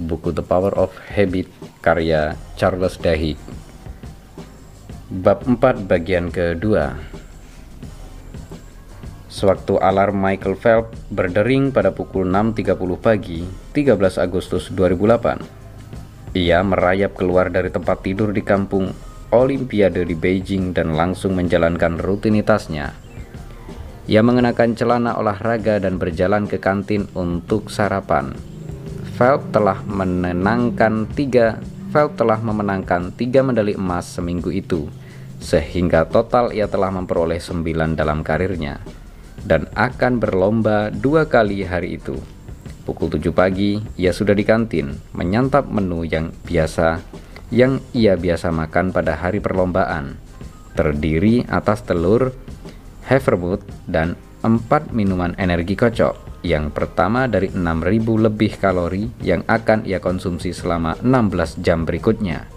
buku The Power of Habit karya Charles Duhigg. Bab 4 bagian kedua. Sewaktu alarm Michael Phelps berdering pada pukul 6.30 pagi, 13 Agustus 2008, ia merayap keluar dari tempat tidur di kampung Olimpiade di Beijing dan langsung menjalankan rutinitasnya. Ia mengenakan celana olahraga dan berjalan ke kantin untuk sarapan. Phelps telah menenangkan tiga Phelps telah memenangkan tiga medali emas seminggu itu, sehingga total ia telah memperoleh sembilan dalam karirnya, dan akan berlomba dua kali hari itu. Pukul 7 pagi, ia sudah di kantin, menyantap menu yang biasa yang ia biasa makan pada hari perlombaan, terdiri atas telur, havermut, dan empat minuman energi kocok. Yang pertama dari 6000 lebih kalori yang akan ia konsumsi selama 16 jam berikutnya.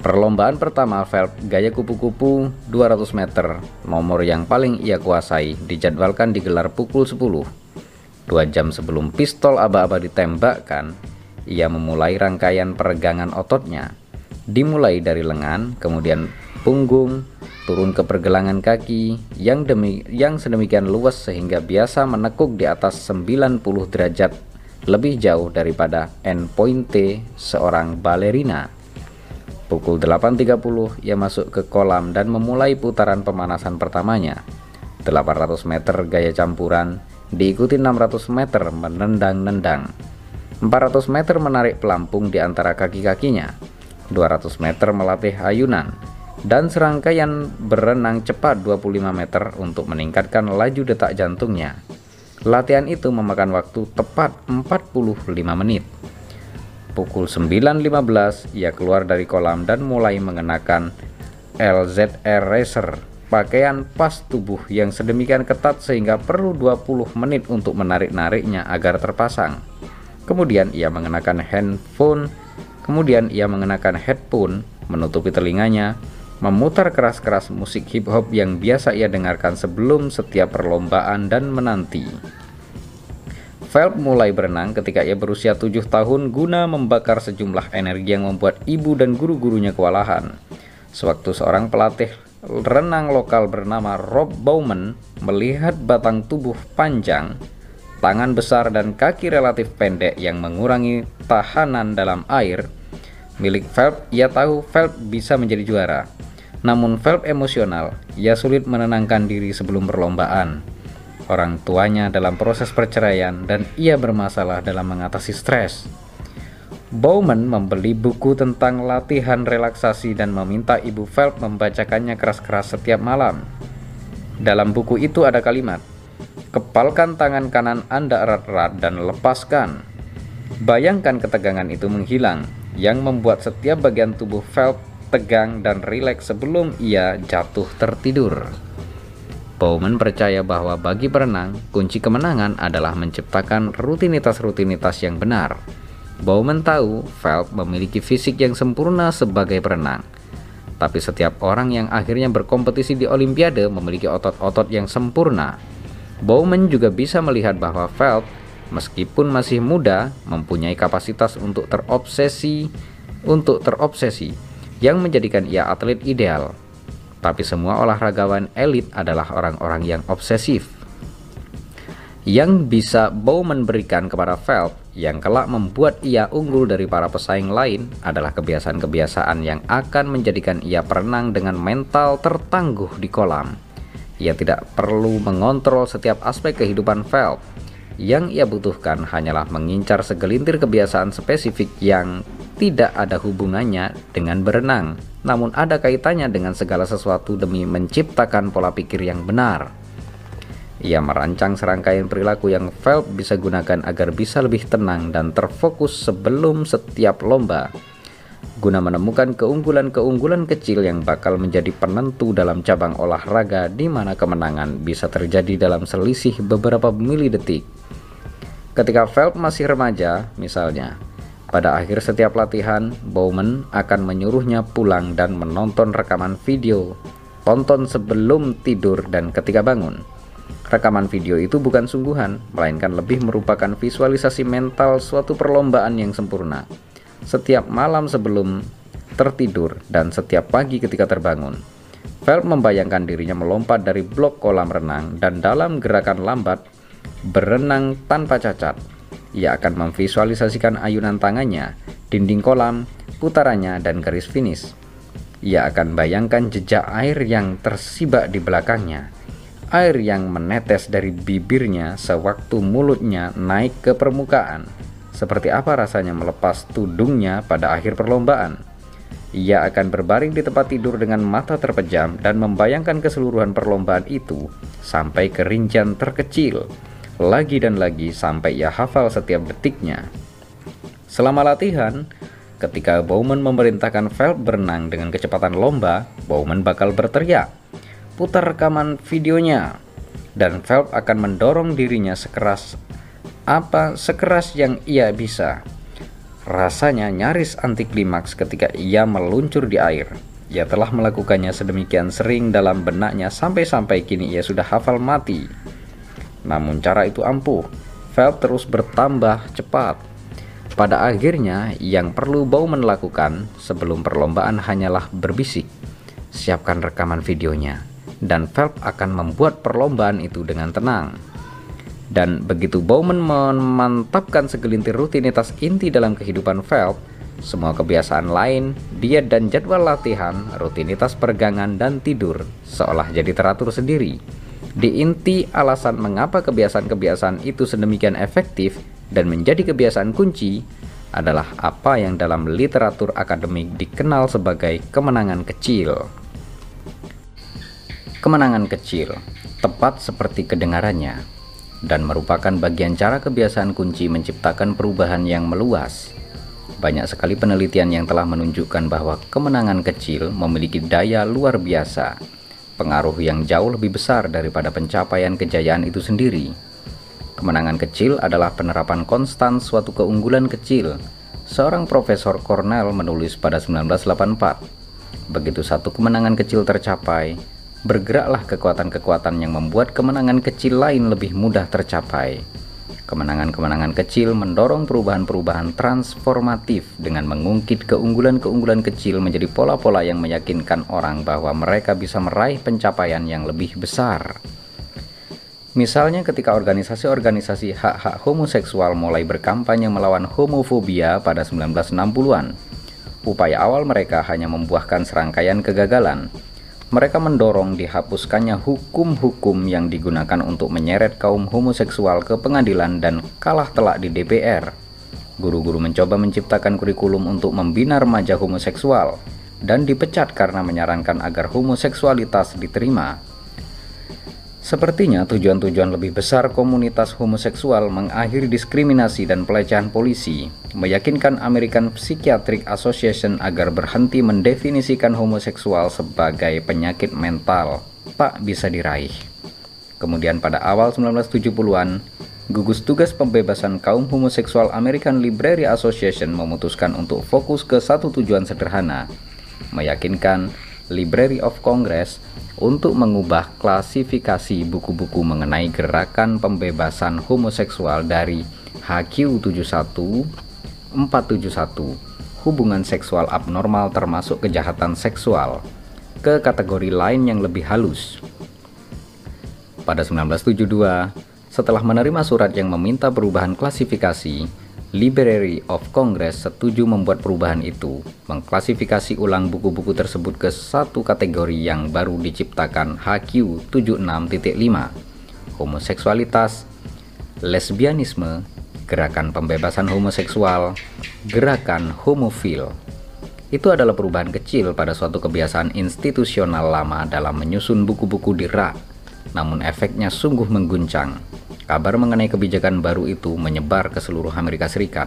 Perlombaan pertama Phelps gaya kupu-kupu 200 meter, nomor yang paling ia kuasai, dijadwalkan digelar pukul 10. Dua jam sebelum pistol aba-aba ditembakkan, ia memulai rangkaian peregangan ototnya, dimulai dari lengan, kemudian punggung, turun ke pergelangan kaki yang demi yang sedemikian luas sehingga biasa menekuk di atas 90 derajat lebih jauh daripada endpoint T seorang balerina. Pukul 8.30 ia masuk ke kolam dan memulai putaran pemanasan pertamanya. 800 meter gaya campuran, diikuti 600 meter menendang-nendang. 400 meter menarik pelampung di antara kaki-kakinya, 200 meter melatih ayunan, dan serangkaian berenang cepat 25 meter untuk meningkatkan laju detak jantungnya. Latihan itu memakan waktu tepat 45 menit. Pukul 9.15 ia keluar dari kolam dan mulai mengenakan LZR Racer, pakaian pas tubuh yang sedemikian ketat sehingga perlu 20 menit untuk menarik-nariknya agar terpasang. Kemudian ia mengenakan handphone, kemudian ia mengenakan headphone, menutupi telinganya, memutar keras-keras musik hip hop yang biasa ia dengarkan sebelum setiap perlombaan dan menanti. Phelps mulai berenang ketika ia berusia tujuh tahun guna membakar sejumlah energi yang membuat ibu dan guru-gurunya kewalahan. Sewaktu seorang pelatih renang lokal bernama Rob Bowman melihat batang tubuh panjang tangan besar dan kaki relatif pendek yang mengurangi tahanan dalam air milik Phelps, ia tahu Phelps bisa menjadi juara. Namun Phelps emosional, ia sulit menenangkan diri sebelum perlombaan. Orang tuanya dalam proses perceraian dan ia bermasalah dalam mengatasi stres. Bowman membeli buku tentang latihan relaksasi dan meminta ibu Phelps membacakannya keras-keras setiap malam. Dalam buku itu ada kalimat, Kepalkan tangan kanan Anda erat-erat dan lepaskan. Bayangkan ketegangan itu menghilang, yang membuat setiap bagian tubuh Phelps tegang dan rileks sebelum ia jatuh tertidur. Bowman percaya bahwa bagi berenang, kunci kemenangan adalah menciptakan rutinitas-rutinitas yang benar. Bowman tahu Phelps memiliki fisik yang sempurna sebagai berenang. Tapi setiap orang yang akhirnya berkompetisi di Olimpiade memiliki otot-otot yang sempurna. Bowman juga bisa melihat bahwa Phelps, meskipun masih muda, mempunyai kapasitas untuk terobsesi untuk terobsesi yang menjadikan ia atlet ideal. Tapi semua olahragawan elit adalah orang-orang yang obsesif. Yang bisa Bowman berikan kepada Phelps yang kelak membuat ia unggul dari para pesaing lain adalah kebiasaan-kebiasaan yang akan menjadikan ia perenang dengan mental tertangguh di kolam. Ia tidak perlu mengontrol setiap aspek kehidupan Phelps. Yang ia butuhkan hanyalah mengincar segelintir kebiasaan spesifik yang tidak ada hubungannya dengan berenang, namun ada kaitannya dengan segala sesuatu demi menciptakan pola pikir yang benar. Ia merancang serangkaian perilaku yang Phelps bisa gunakan agar bisa lebih tenang dan terfokus sebelum setiap lomba guna menemukan keunggulan-keunggulan kecil yang bakal menjadi penentu dalam cabang olahraga di mana kemenangan bisa terjadi dalam selisih beberapa milidetik. Ketika Phelps masih remaja, misalnya, pada akhir setiap latihan, Bowman akan menyuruhnya pulang dan menonton rekaman video, tonton sebelum tidur dan ketika bangun. Rekaman video itu bukan sungguhan, melainkan lebih merupakan visualisasi mental suatu perlombaan yang sempurna. Setiap malam sebelum tertidur dan setiap pagi ketika terbangun, Phelps membayangkan dirinya melompat dari blok kolam renang dan dalam gerakan lambat berenang tanpa cacat. Ia akan memvisualisasikan ayunan tangannya, dinding kolam, putarannya, dan garis finish. Ia akan bayangkan jejak air yang tersibak di belakangnya air yang menetes dari bibirnya sewaktu mulutnya naik ke permukaan. Seperti apa rasanya melepas tudungnya pada akhir perlombaan? Ia akan berbaring di tempat tidur dengan mata terpejam dan membayangkan keseluruhan perlombaan itu sampai ke rincian terkecil, lagi dan lagi sampai ia hafal setiap detiknya. Selama latihan, ketika Bowman memerintahkan Phelps berenang dengan kecepatan lomba, Bowman bakal berteriak, putar rekaman videonya dan Phelps akan mendorong dirinya sekeras apa sekeras yang ia bisa. Rasanya nyaris anti klimaks ketika ia meluncur di air. Ia telah melakukannya sedemikian sering dalam benaknya sampai-sampai kini ia sudah hafal mati. Namun cara itu ampuh. Phelps terus bertambah cepat. Pada akhirnya, yang perlu Bowman lakukan sebelum perlombaan hanyalah berbisik. Siapkan rekaman videonya dan Phelps akan membuat perlombaan itu dengan tenang. Dan begitu Bowman memantapkan segelintir rutinitas inti dalam kehidupan Phelps, semua kebiasaan lain, diet dan jadwal latihan, rutinitas pergangan dan tidur seolah jadi teratur sendiri. Di inti alasan mengapa kebiasaan-kebiasaan itu sedemikian efektif dan menjadi kebiasaan kunci adalah apa yang dalam literatur akademik dikenal sebagai kemenangan kecil. Kemenangan kecil, tepat seperti kedengarannya, dan merupakan bagian cara kebiasaan kunci menciptakan perubahan yang meluas. Banyak sekali penelitian yang telah menunjukkan bahwa kemenangan kecil memiliki daya luar biasa, pengaruh yang jauh lebih besar daripada pencapaian kejayaan itu sendiri. Kemenangan kecil adalah penerapan konstan suatu keunggulan kecil. Seorang profesor Cornell menulis pada 1984, begitu satu kemenangan kecil tercapai, bergeraklah kekuatan-kekuatan yang membuat kemenangan kecil lain lebih mudah tercapai. Kemenangan-kemenangan kecil mendorong perubahan-perubahan transformatif dengan mengungkit keunggulan-keunggulan kecil menjadi pola-pola yang meyakinkan orang bahwa mereka bisa meraih pencapaian yang lebih besar. Misalnya ketika organisasi-organisasi hak-hak homoseksual mulai berkampanye melawan homofobia pada 1960-an, upaya awal mereka hanya membuahkan serangkaian kegagalan, mereka mendorong dihapuskannya hukum-hukum yang digunakan untuk menyeret kaum homoseksual ke pengadilan dan kalah telak di DPR. Guru-guru mencoba menciptakan kurikulum untuk membina remaja homoseksual dan dipecat karena menyarankan agar homoseksualitas diterima. Sepertinya tujuan-tujuan lebih besar komunitas homoseksual mengakhiri diskriminasi dan pelecehan polisi, meyakinkan American Psychiatric Association agar berhenti mendefinisikan homoseksual sebagai penyakit mental tak bisa diraih. Kemudian pada awal 1970-an, gugus tugas pembebasan kaum homoseksual American Library Association memutuskan untuk fokus ke satu tujuan sederhana, meyakinkan Library of Congress untuk mengubah klasifikasi buku-buku mengenai gerakan pembebasan homoseksual dari HQ 71 471 hubungan seksual abnormal termasuk kejahatan seksual ke kategori lain yang lebih halus. Pada 1972, setelah menerima surat yang meminta perubahan klasifikasi, Library of Congress setuju membuat perubahan itu, mengklasifikasi ulang buku-buku tersebut ke satu kategori yang baru diciptakan HQ 76.5, homoseksualitas, lesbianisme, gerakan pembebasan homoseksual, gerakan homofil. Itu adalah perubahan kecil pada suatu kebiasaan institusional lama dalam menyusun buku-buku di rak, namun efeknya sungguh mengguncang. Kabar mengenai kebijakan baru itu menyebar ke seluruh Amerika Serikat.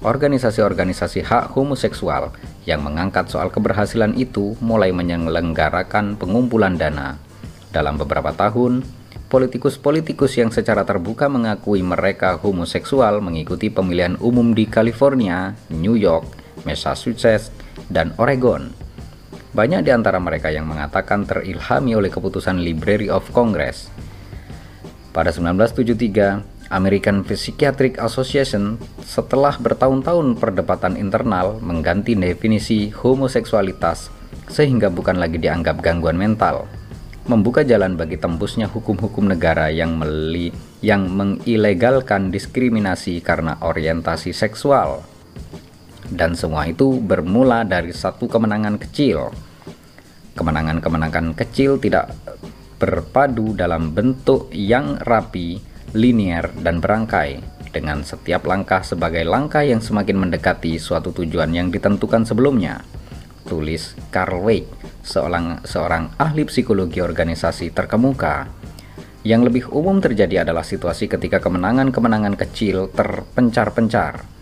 Organisasi-organisasi hak homoseksual yang mengangkat soal keberhasilan itu mulai menyelenggarakan pengumpulan dana. Dalam beberapa tahun, politikus-politikus yang secara terbuka mengakui mereka homoseksual mengikuti pemilihan umum di California, New York, Massachusetts, dan Oregon. Banyak di antara mereka yang mengatakan terilhami oleh keputusan Library of Congress Pada 1973, American Psychiatric Association setelah bertahun-tahun perdebatan internal mengganti definisi homoseksualitas sehingga bukan lagi dianggap gangguan mental, membuka jalan bagi tembusnya hukum-hukum negara yang meli yang mengilegalkan diskriminasi karena orientasi seksual. Dan semua itu bermula dari satu kemenangan kecil. Kemenangan-kemenangan kecil tidak berpadu dalam bentuk yang rapi, linier, dan berangkai, dengan setiap langkah sebagai langkah yang semakin mendekati suatu tujuan yang ditentukan sebelumnya. Tulis Carl Weig, seorang, seorang ahli psikologi organisasi terkemuka. Yang lebih umum terjadi adalah situasi ketika kemenangan-kemenangan kecil terpencar-pencar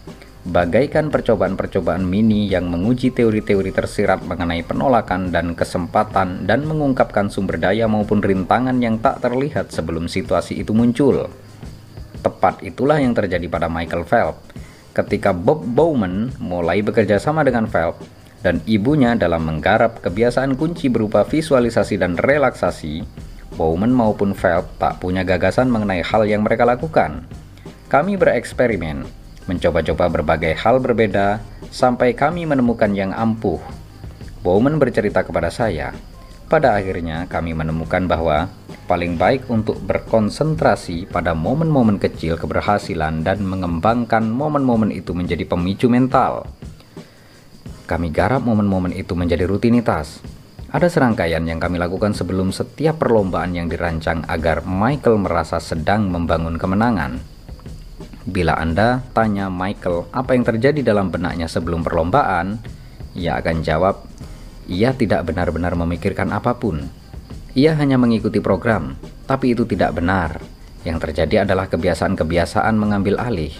bagaikan percobaan-percobaan mini yang menguji teori-teori tersirat mengenai penolakan dan kesempatan dan mengungkapkan sumber daya maupun rintangan yang tak terlihat sebelum situasi itu muncul. Tepat itulah yang terjadi pada Michael Phelps ketika Bob Bowman mulai bekerja sama dengan Phelps dan ibunya dalam menggarap kebiasaan kunci berupa visualisasi dan relaksasi, Bowman maupun Phelps tak punya gagasan mengenai hal yang mereka lakukan. Kami bereksperimen mencoba-coba berbagai hal berbeda sampai kami menemukan yang ampuh. Bowman bercerita kepada saya, pada akhirnya kami menemukan bahwa paling baik untuk berkonsentrasi pada momen-momen kecil keberhasilan dan mengembangkan momen-momen itu menjadi pemicu mental. Kami garap momen-momen itu menjadi rutinitas. Ada serangkaian yang kami lakukan sebelum setiap perlombaan yang dirancang agar Michael merasa sedang membangun kemenangan. Bila Anda tanya Michael apa yang terjadi dalam benaknya sebelum perlombaan, ia akan jawab, ia tidak benar-benar memikirkan apa pun. Ia hanya mengikuti program, tapi itu tidak benar. Yang terjadi adalah kebiasaan-kebiasaan mengambil alih.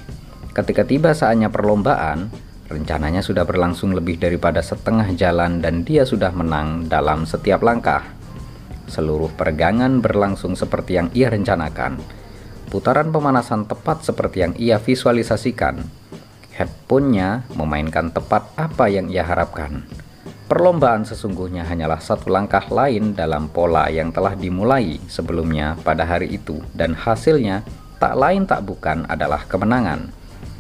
Ketika tiba saatnya perlombaan, rencananya sudah berlangsung lebih daripada setengah jalan dan dia sudah menang dalam setiap langkah. Seluruh peregangan berlangsung seperti yang ia rencanakan putaran pemanasan tepat seperti yang ia visualisasikan. Headphone-nya memainkan tepat apa yang ia harapkan. Perlombaan sesungguhnya hanyalah satu langkah lain dalam pola yang telah dimulai sebelumnya pada hari itu dan hasilnya tak lain tak bukan adalah kemenangan.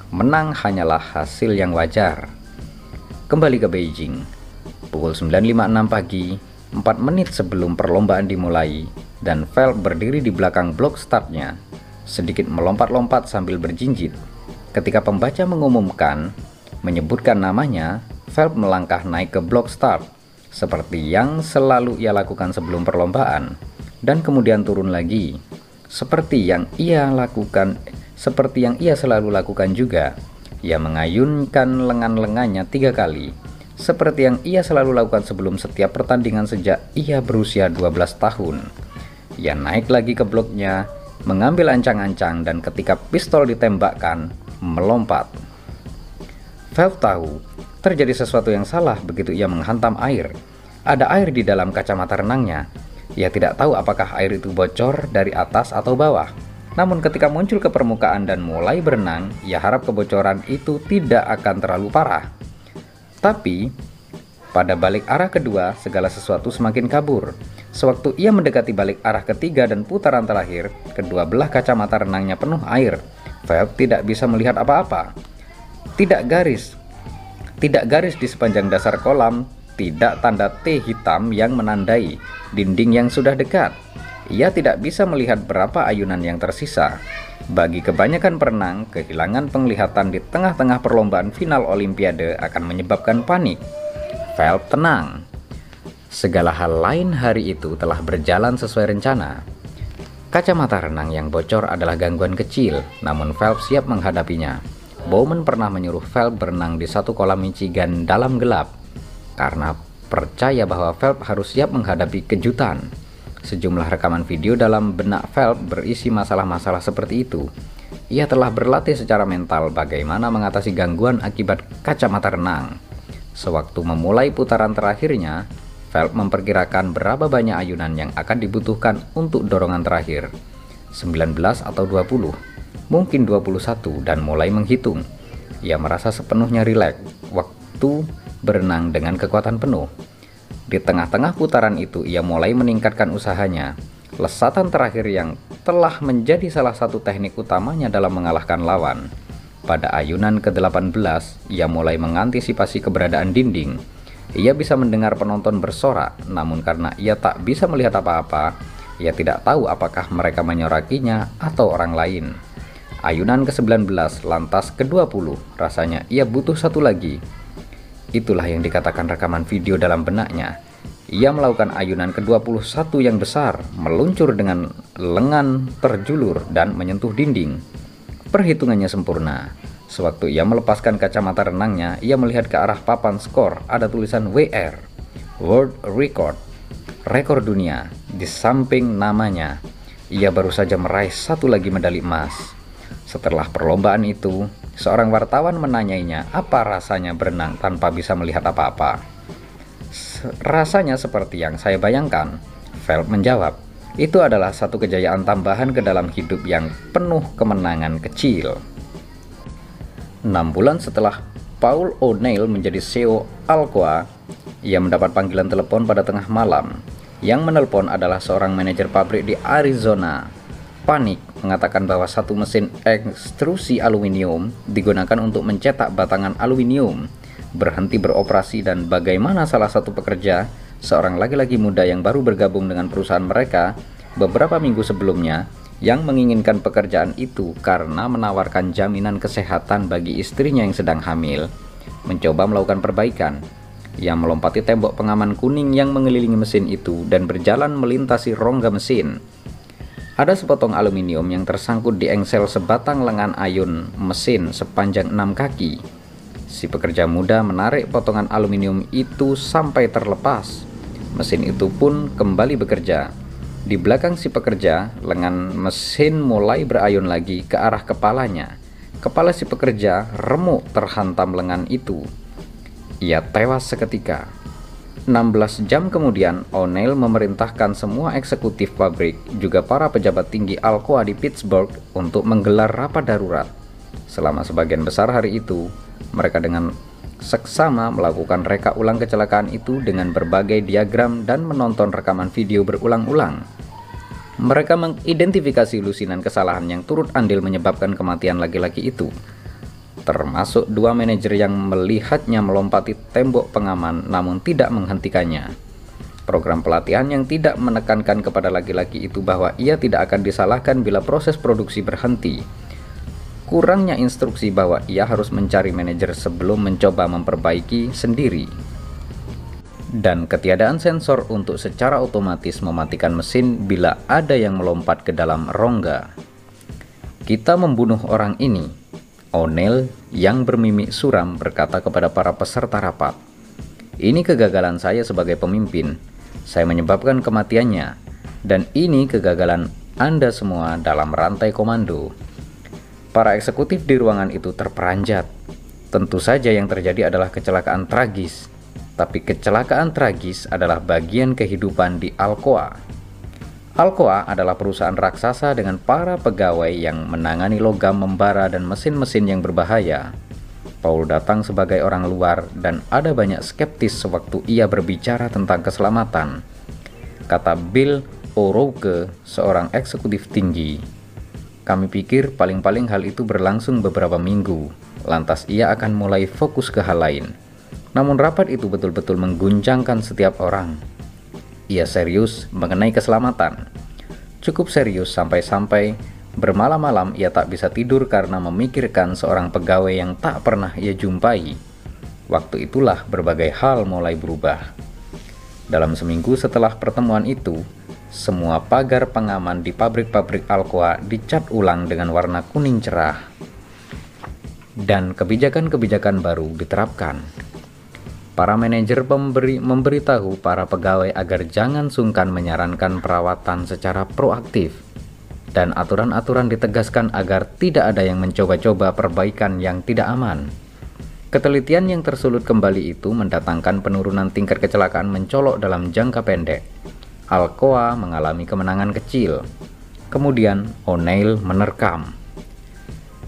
Menang hanyalah hasil yang wajar. Kembali ke Beijing. Pukul 9.56 pagi, 4 menit sebelum perlombaan dimulai, dan Phelps berdiri di belakang blok startnya sedikit melompat-lompat sambil berjinjit. Ketika pembaca mengumumkan, menyebutkan namanya, Phelps melangkah naik ke blok start, seperti yang selalu ia lakukan sebelum perlombaan, dan kemudian turun lagi, seperti yang ia lakukan, seperti yang ia selalu lakukan juga. Ia mengayunkan lengan-lengannya tiga kali, seperti yang ia selalu lakukan sebelum setiap pertandingan sejak ia berusia 12 tahun. Ia naik lagi ke bloknya mengambil ancang-ancang dan ketika pistol ditembakkan, melompat. Phelps tahu terjadi sesuatu yang salah begitu ia menghantam air. Ada air di dalam kacamata renangnya. Ia tidak tahu apakah air itu bocor dari atas atau bawah. Namun ketika muncul ke permukaan dan mulai berenang, ia harap kebocoran itu tidak akan terlalu parah. Tapi, pada balik arah kedua, segala sesuatu semakin kabur. Sewaktu ia mendekati balik arah ketiga dan putaran terakhir, kedua belah kacamata renangnya penuh air. Phelps tidak bisa melihat apa-apa. Tidak garis. Tidak garis di sepanjang dasar kolam, tidak tanda T hitam yang menandai dinding yang sudah dekat. Ia tidak bisa melihat berapa ayunan yang tersisa. Bagi kebanyakan perenang, kehilangan penglihatan di tengah-tengah perlombaan final Olimpiade akan menyebabkan panik. Phelps tenang, Segala hal lain hari itu telah berjalan sesuai rencana. Kacamata renang yang bocor adalah gangguan kecil, namun Phelps siap menghadapinya. Bowman pernah menyuruh Phelps berenang di satu kolam Michigan dalam gelap, karena percaya bahwa Phelps harus siap menghadapi kejutan. Sejumlah rekaman video dalam benak Phelps berisi masalah-masalah seperti itu. Ia telah berlatih secara mental bagaimana mengatasi gangguan akibat kacamata renang. Sewaktu memulai putaran terakhirnya, Phelps memperkirakan berapa banyak ayunan yang akan dibutuhkan untuk dorongan terakhir. 19 atau 20, mungkin 21 dan mulai menghitung. Ia merasa sepenuhnya rileks waktu berenang dengan kekuatan penuh. Di tengah-tengah putaran itu ia mulai meningkatkan usahanya. Lesatan terakhir yang telah menjadi salah satu teknik utamanya dalam mengalahkan lawan. Pada ayunan ke-18, ia mulai mengantisipasi keberadaan dinding. Ia bisa mendengar penonton bersorak, namun karena ia tak bisa melihat apa-apa, ia tidak tahu apakah mereka menyorakinya atau orang lain. Ayunan ke-19 lantas ke-20, rasanya ia butuh satu lagi. Itulah yang dikatakan rekaman video dalam benaknya. Ia melakukan ayunan ke-21 yang besar, meluncur dengan lengan terjulur dan menyentuh dinding. Perhitungannya sempurna. Sewaktu ia melepaskan kacamata renangnya, ia melihat ke arah papan skor ada tulisan WR, World Record, rekor dunia. Di samping namanya, ia baru saja meraih satu lagi medali emas. Setelah perlombaan itu, seorang wartawan menanyainya apa rasanya berenang tanpa bisa melihat apa-apa. Rasanya seperti yang saya bayangkan, Phelps menjawab. Itu adalah satu kejayaan tambahan ke dalam hidup yang penuh kemenangan kecil. Enam bulan setelah Paul O'Neill menjadi CEO Alcoa, ia mendapat panggilan telepon pada tengah malam. Yang menelpon adalah seorang manajer pabrik di Arizona. Panik mengatakan bahwa satu mesin ekstrusi aluminium digunakan untuk mencetak batangan aluminium berhenti beroperasi dan bagaimana salah satu pekerja seorang laki-laki muda yang baru bergabung dengan perusahaan mereka beberapa minggu sebelumnya yang menginginkan pekerjaan itu karena menawarkan jaminan kesehatan bagi istrinya yang sedang hamil, mencoba melakukan perbaikan. Ia melompati tembok pengaman kuning yang mengelilingi mesin itu dan berjalan melintasi rongga mesin. Ada sepotong aluminium yang tersangkut di engsel sebatang lengan ayun mesin sepanjang enam kaki. Si pekerja muda menarik potongan aluminium itu sampai terlepas. Mesin itu pun kembali bekerja. Di belakang si pekerja, lengan mesin mulai berayun lagi ke arah kepalanya. Kepala si pekerja remuk terhantam lengan itu. Ia tewas seketika. 16 jam kemudian, O'Neill memerintahkan semua eksekutif pabrik, juga para pejabat tinggi Alcoa di Pittsburgh untuk menggelar rapat darurat. Selama sebagian besar hari itu, mereka dengan seksama melakukan reka ulang kecelakaan itu dengan berbagai diagram dan menonton rekaman video berulang-ulang. Mereka mengidentifikasi lusinan kesalahan yang turut andil menyebabkan kematian laki-laki itu, termasuk dua manajer yang melihatnya melompati tembok pengaman namun tidak menghentikannya. Program pelatihan yang tidak menekankan kepada laki-laki itu bahwa ia tidak akan disalahkan bila proses produksi berhenti, kurangnya instruksi bahwa ia harus mencari manajer sebelum mencoba memperbaiki sendiri, dan ketiadaan sensor untuk secara otomatis mematikan mesin bila ada yang melompat ke dalam rongga. Kita membunuh orang ini, O'Neill yang bermimik suram berkata kepada para peserta rapat. Ini kegagalan saya sebagai pemimpin. Saya menyebabkan kematiannya, dan ini kegagalan Anda semua dalam rantai komando. Para eksekutif di ruangan itu terperanjat. Tentu saja yang terjadi adalah kecelakaan tragis, tapi kecelakaan tragis adalah bagian kehidupan di Alcoa. Alcoa adalah perusahaan raksasa dengan para pegawai yang menangani logam membara dan mesin-mesin yang berbahaya. Paul datang sebagai orang luar dan ada banyak skeptis sewaktu ia berbicara tentang keselamatan. Kata Bill O'Rourke, seorang eksekutif tinggi, kami pikir paling-paling hal itu berlangsung beberapa minggu, lantas ia akan mulai fokus ke hal lain. Namun rapat itu betul-betul mengguncangkan setiap orang. Ia serius mengenai keselamatan. Cukup serius sampai-sampai bermalam-malam ia tak bisa tidur karena memikirkan seorang pegawai yang tak pernah ia jumpai. Waktu itulah berbagai hal mulai berubah. Dalam seminggu setelah pertemuan itu, semua pagar pengaman di pabrik-pabrik Alcoa dicat ulang dengan warna kuning cerah. Dan kebijakan-kebijakan baru diterapkan. Para manajer memberi, memberitahu para pegawai agar jangan sungkan menyarankan perawatan secara proaktif. Dan aturan-aturan ditegaskan agar tidak ada yang mencoba-coba perbaikan yang tidak aman. Ketelitian yang tersulut kembali itu mendatangkan penurunan tingkat kecelakaan mencolok dalam jangka pendek Alcoa mengalami kemenangan kecil. Kemudian O'Neill menerkam.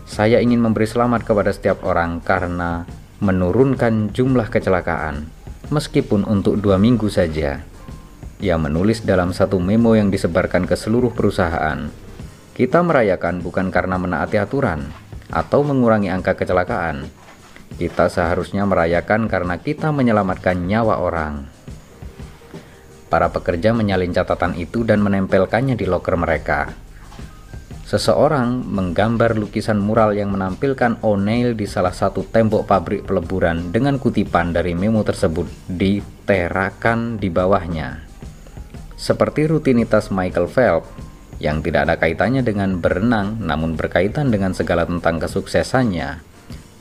Saya ingin memberi selamat kepada setiap orang karena menurunkan jumlah kecelakaan, meskipun untuk dua minggu saja. Ia menulis dalam satu memo yang disebarkan ke seluruh perusahaan. Kita merayakan bukan karena menaati aturan atau mengurangi angka kecelakaan. Kita seharusnya merayakan karena kita menyelamatkan nyawa orang. Para pekerja menyalin catatan itu dan menempelkannya di loker mereka. Seseorang menggambar lukisan mural yang menampilkan O'Neill di salah satu tembok pabrik peleburan dengan kutipan dari memo tersebut diterakan di bawahnya. Seperti rutinitas Michael Phelps yang tidak ada kaitannya dengan berenang namun berkaitan dengan segala tentang kesuksesannya,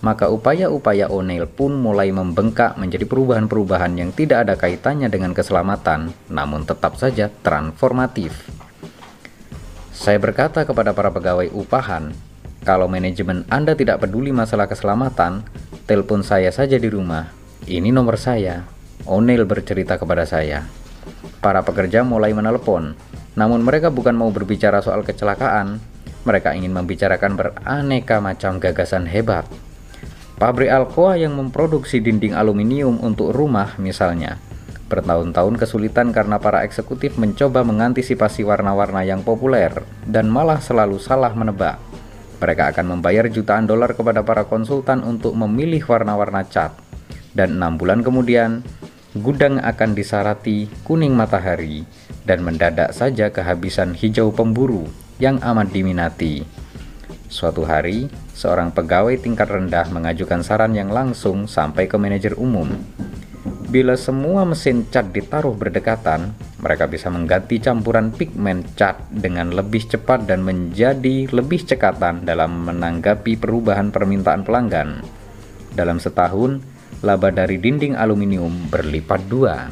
maka upaya-upaya O'Neill pun mulai membengkak menjadi perubahan-perubahan yang tidak ada kaitannya dengan keselamatan namun tetap saja transformatif. Saya berkata kepada para pegawai upahan, kalau manajemen Anda tidak peduli masalah keselamatan, telepon saya saja di rumah. Ini nomor saya. O'Neill bercerita kepada saya. Para pekerja mulai menelepon, namun mereka bukan mau berbicara soal kecelakaan. Mereka ingin membicarakan beraneka macam gagasan hebat. Pabrik Alcoa yang memproduksi dinding aluminium untuk rumah misalnya, Bertahun-tahun kesulitan karena para eksekutif mencoba mengantisipasi warna-warna yang populer dan malah selalu salah menebak. Mereka akan membayar jutaan dolar kepada para konsultan untuk memilih warna-warna cat. Dan enam bulan kemudian, gudang akan disarati kuning matahari dan mendadak saja kehabisan hijau pemburu yang amat diminati. Suatu hari, seorang pegawai tingkat rendah mengajukan saran yang langsung sampai ke manajer umum. Bila semua mesin cat ditaruh berdekatan, mereka bisa mengganti campuran pigmen cat dengan lebih cepat dan menjadi lebih cekatan dalam menanggapi perubahan permintaan pelanggan. Dalam setahun, laba dari dinding aluminium berlipat dua.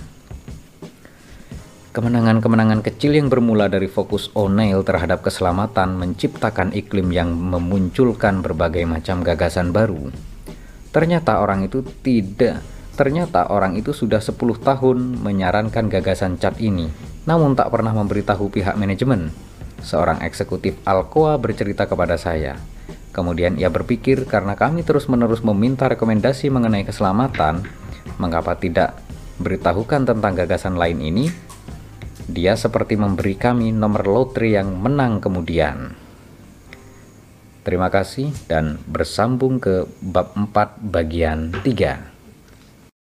Kemenangan-kemenangan kecil yang bermula dari fokus O'Neill terhadap keselamatan menciptakan iklim yang memunculkan berbagai macam gagasan baru. Ternyata orang itu tidak Ternyata orang itu sudah 10 tahun menyarankan gagasan cat ini, namun tak pernah memberitahu pihak manajemen. Seorang eksekutif Alcoa bercerita kepada saya. Kemudian ia berpikir karena kami terus-menerus meminta rekomendasi mengenai keselamatan, mengapa tidak beritahukan tentang gagasan lain ini? Dia seperti memberi kami nomor lotre yang menang kemudian. Terima kasih dan bersambung ke bab 4 bagian 3.